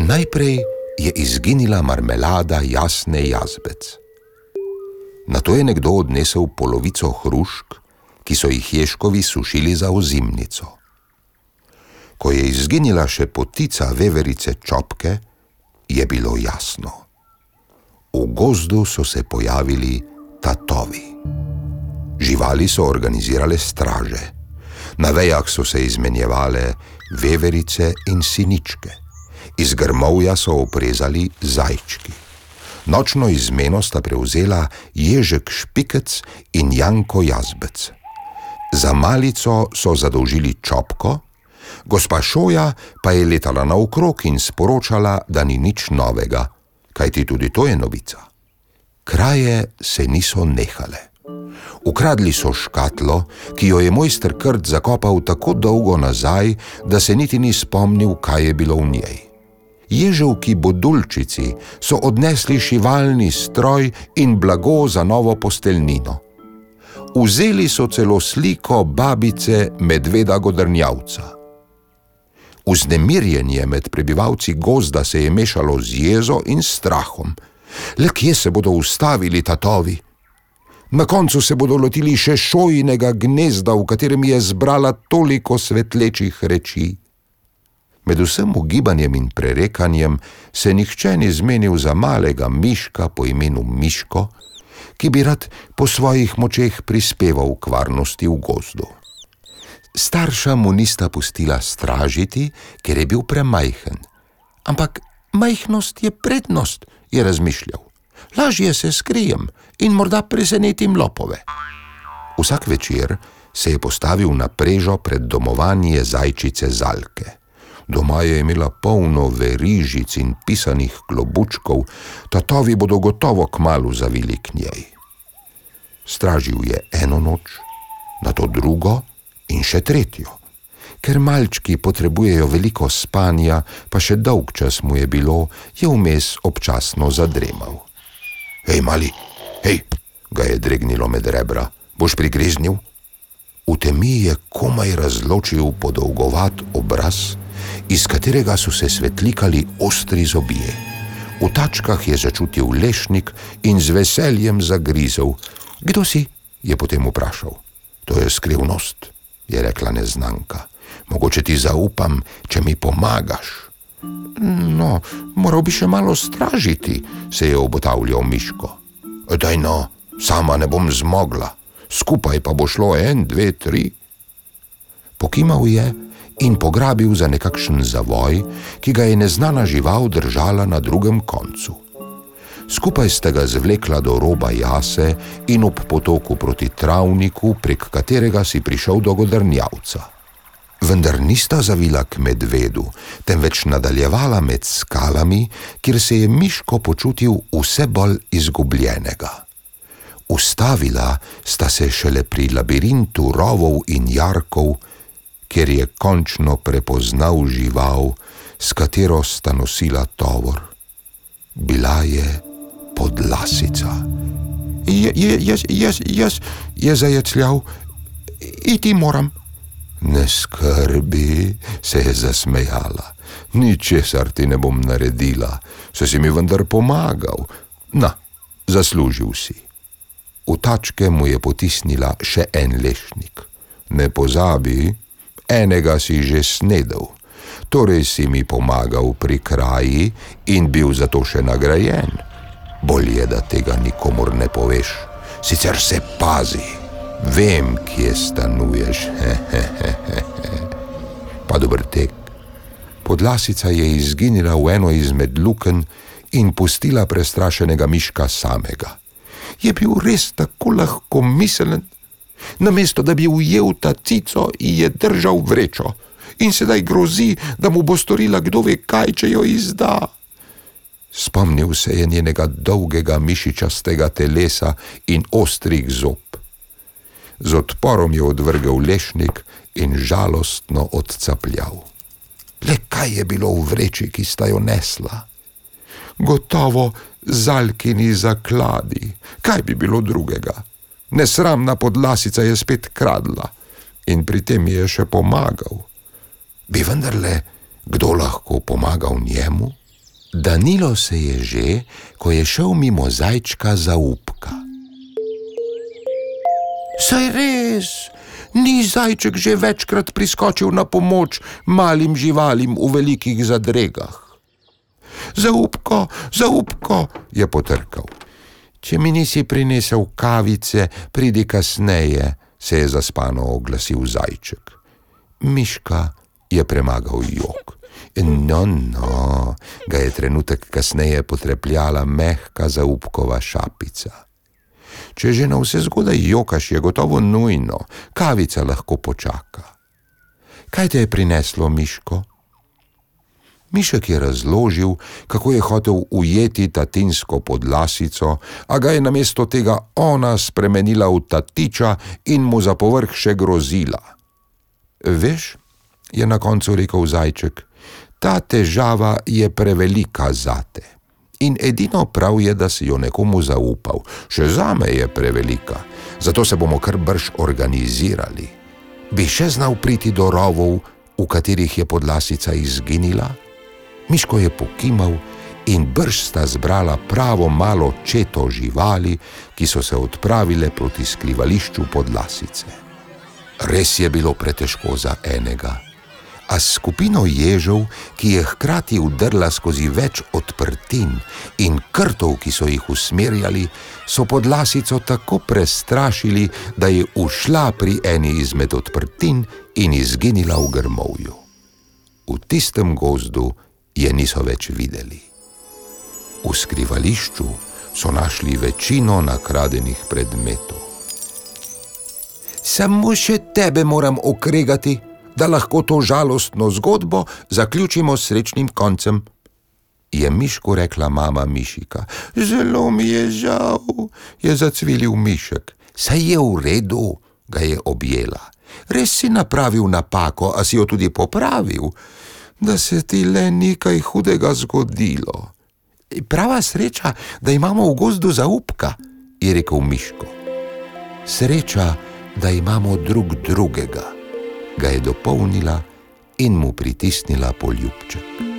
Najprej je izginila marmelada jasne jazbec. Na to je nekdo odnesel polovico hrušk, ki so jih ježkovi sušili za ozimnico. Ko je izginila še potica veverice čopke, je bilo jasno. V gozdu so se pojavili tatovi. Živali so organizirale straže, na vejah so se izmenjevale veverice in siničke, iz grmovja so oprezali zajčki. Nočno izmeno sta prevzela Ježek Špikec in Janko Jazbec. Za malico so zadolžili čopko, gospa Šoja pa je letala naokrog in sporočala, da ni nič novega, kajti tudi to je novica. Kraje se niso nehale. Ukradli so škatlo, ki jo je mojster Krt zakopal tako dolgo nazaj, da se niti ni spomnil, kaj je bilo v njej. Ježevki bodulčici so odnesli šivalni stroj in blago za novo posteljnino. Vzeli so celo sliko babice medveda godrnjavca. Vznemirjenje med prebivalci gozda se je mešalo z jezo in strahom. Le kje se bodo ustavili tatovi? Na koncu se bodo lotili še šojnega gnezda, v katerem je zbrala toliko svetlečih reči. Med vsem ugibanjem in prerekanjem se nihče ni zmenil za malega miška po imenu Miško, ki bi rad po svojih močeh prispeval k varnosti v gozdu. Starša mu nista pustila stražiti, ker je bil premajhen. Ampak majhnost je prednost, je razmišljal lažje se skrijem in morda presenetim lopove. Vsak večer se je postavil na prežo pred domovanje zajčice Zalke. Doma je imela polno verižic in pisanih klobučkov, tatovi bodo gotovo kmalo zavili k njej. Stražil je eno noč, na to drugo in še tretjo. Ker malčki potrebujejo veliko spanja, pa še dolg čas mu je bilo, je vmes občasno zadremal. Hej, mali, hej, ga je dregnilo med rebra, boš prigriznil? V temi je komaj razločil podolgovat obraz, iz katerega so se svetlikali ostri zobje. V tačkah je začutil lešnik in z veseljem zagrizel. Kdo si? je potem vprašal. To je skrivnost, je rekla neznanka. Mogoče ti zaupam, če mi pomagaš. No, moral bi še malo stražiti, se je obotavljal Miško. Daj no, sama ne bom zmogla, skupaj pa bo šlo en, dve, tri. Pokimal je in pograbil za nekakšen zavoj, ki ga je neznana žival držala na drugem koncu. Skupaj sta ga zvlekla do roba jase in ob potoku proti travniku, prek katerega si prišel do godrnjavca vendar nista zavila k medvedu, temveč nadaljevala med skalami, kjer se je Miško počutil vse bolj izgubljenega. Ustavila sta se šele pri labirintu rovov in jarkov, kjer je končno prepoznal žival, s katero sta nosila tovor. Bila je podlasica. Je, je, jaz, jaz, jaz, je zajecljal, iti moram. Ne skrbi, se je zasmejala. Ničesar ti ne bom naredila, se si mi vendar pomagal. Na, zaslužil si. V tačke mu je potisnila še en lešnik. Ne pozabi, enega si že snedel, torej si mi pomagal pri kraji in bil zato še nagrajen. Bolje, da tega nikomor ne poveš, sicer se pazi. Vem, kje stanuješ. pa dober tek. Podlasica je izginila v eno izmed luken in pustila prestrašenega miška samega. Je bil res tako lahko miselen? Namesto da bi ujel ta cico, je držal vrečo in sedaj grozi, da mu bo storila kdo ve kaj, če jo izda. Spomnil se je njenega dolgega mišičastega telesa in ostrih zob z odporom je odvrgel lešnik in žalostno odcapljal. Le kaj je bilo v vreči, ki sta jo nesla? Gotovo zalkini zakladi, kaj bi bilo drugega? Nesramna podlasica je spet kradla in pri tem je še pomagal. Bi vendarle kdo lahko pomagal njemu? Danilo se je že, ko je šel mimo zajčka zaupka. Saj res, ni zajček že večkrat priskočil na pomoč malim živalim v velikih zadregah. Zaupko, zaupko, je potrkal. Če mi nisi prinesel kavice, pridi kasneje, se je zaspano oglasil zajček. Miška je premagal jog. No, no, ga je trenutek kasneje potrepljala mehka zaupkova šapica. Če že na vse zgodaj jokaš, je gotovo nujno, kavica lahko počaka. Kaj te je prineslo, Miško? Mišek je razložil, kako je hotel ujeti tatinsko podlasico, a ga je namesto tega ona spremenila v tatiča in mu za povrh še grozila. Veš, je na koncu rekel zajček, ta težava je prevelika zate. In edino prav je, da si jo nekomu zaupal, še zame je prevelika, zato se bomo kar brž organizirali. Bi še znal priti do rovov, v katerih je podlasica izginila? Miško je pokimal in brž sta zbrala pravo malo četo živali, ki so se odpravile proti skrivališču podlasice. Res je bilo pretežko za enega, a skupino ježov, ki je hkrati udrla skozi več odprtin in krtov, ki so jih usmerjali, so podlasico tako prestrašili, da je ušla pri eni izmed odprtin in izginila v grmovju. V tistem gozdu je niso več videli. V skrivališču so našli večino nakradenih predmetov. Samo še tebe moram okregati, da lahko to žalostno zgodbo zaključimo s srečnim koncem. Je miško rekla mama Mišika. Zelo mi je žal, je zacvilil mišek. Saj je v redu, ga je objela. Res si napravil napako, a si jo tudi popravil da se ti le nekaj hudega zgodilo. Prava sreča, da imamo v gozdu zaupka, je rekel Miško. Sreča, da imamo drug drugega, ga je dopolnila in mu pritisnila poljubček.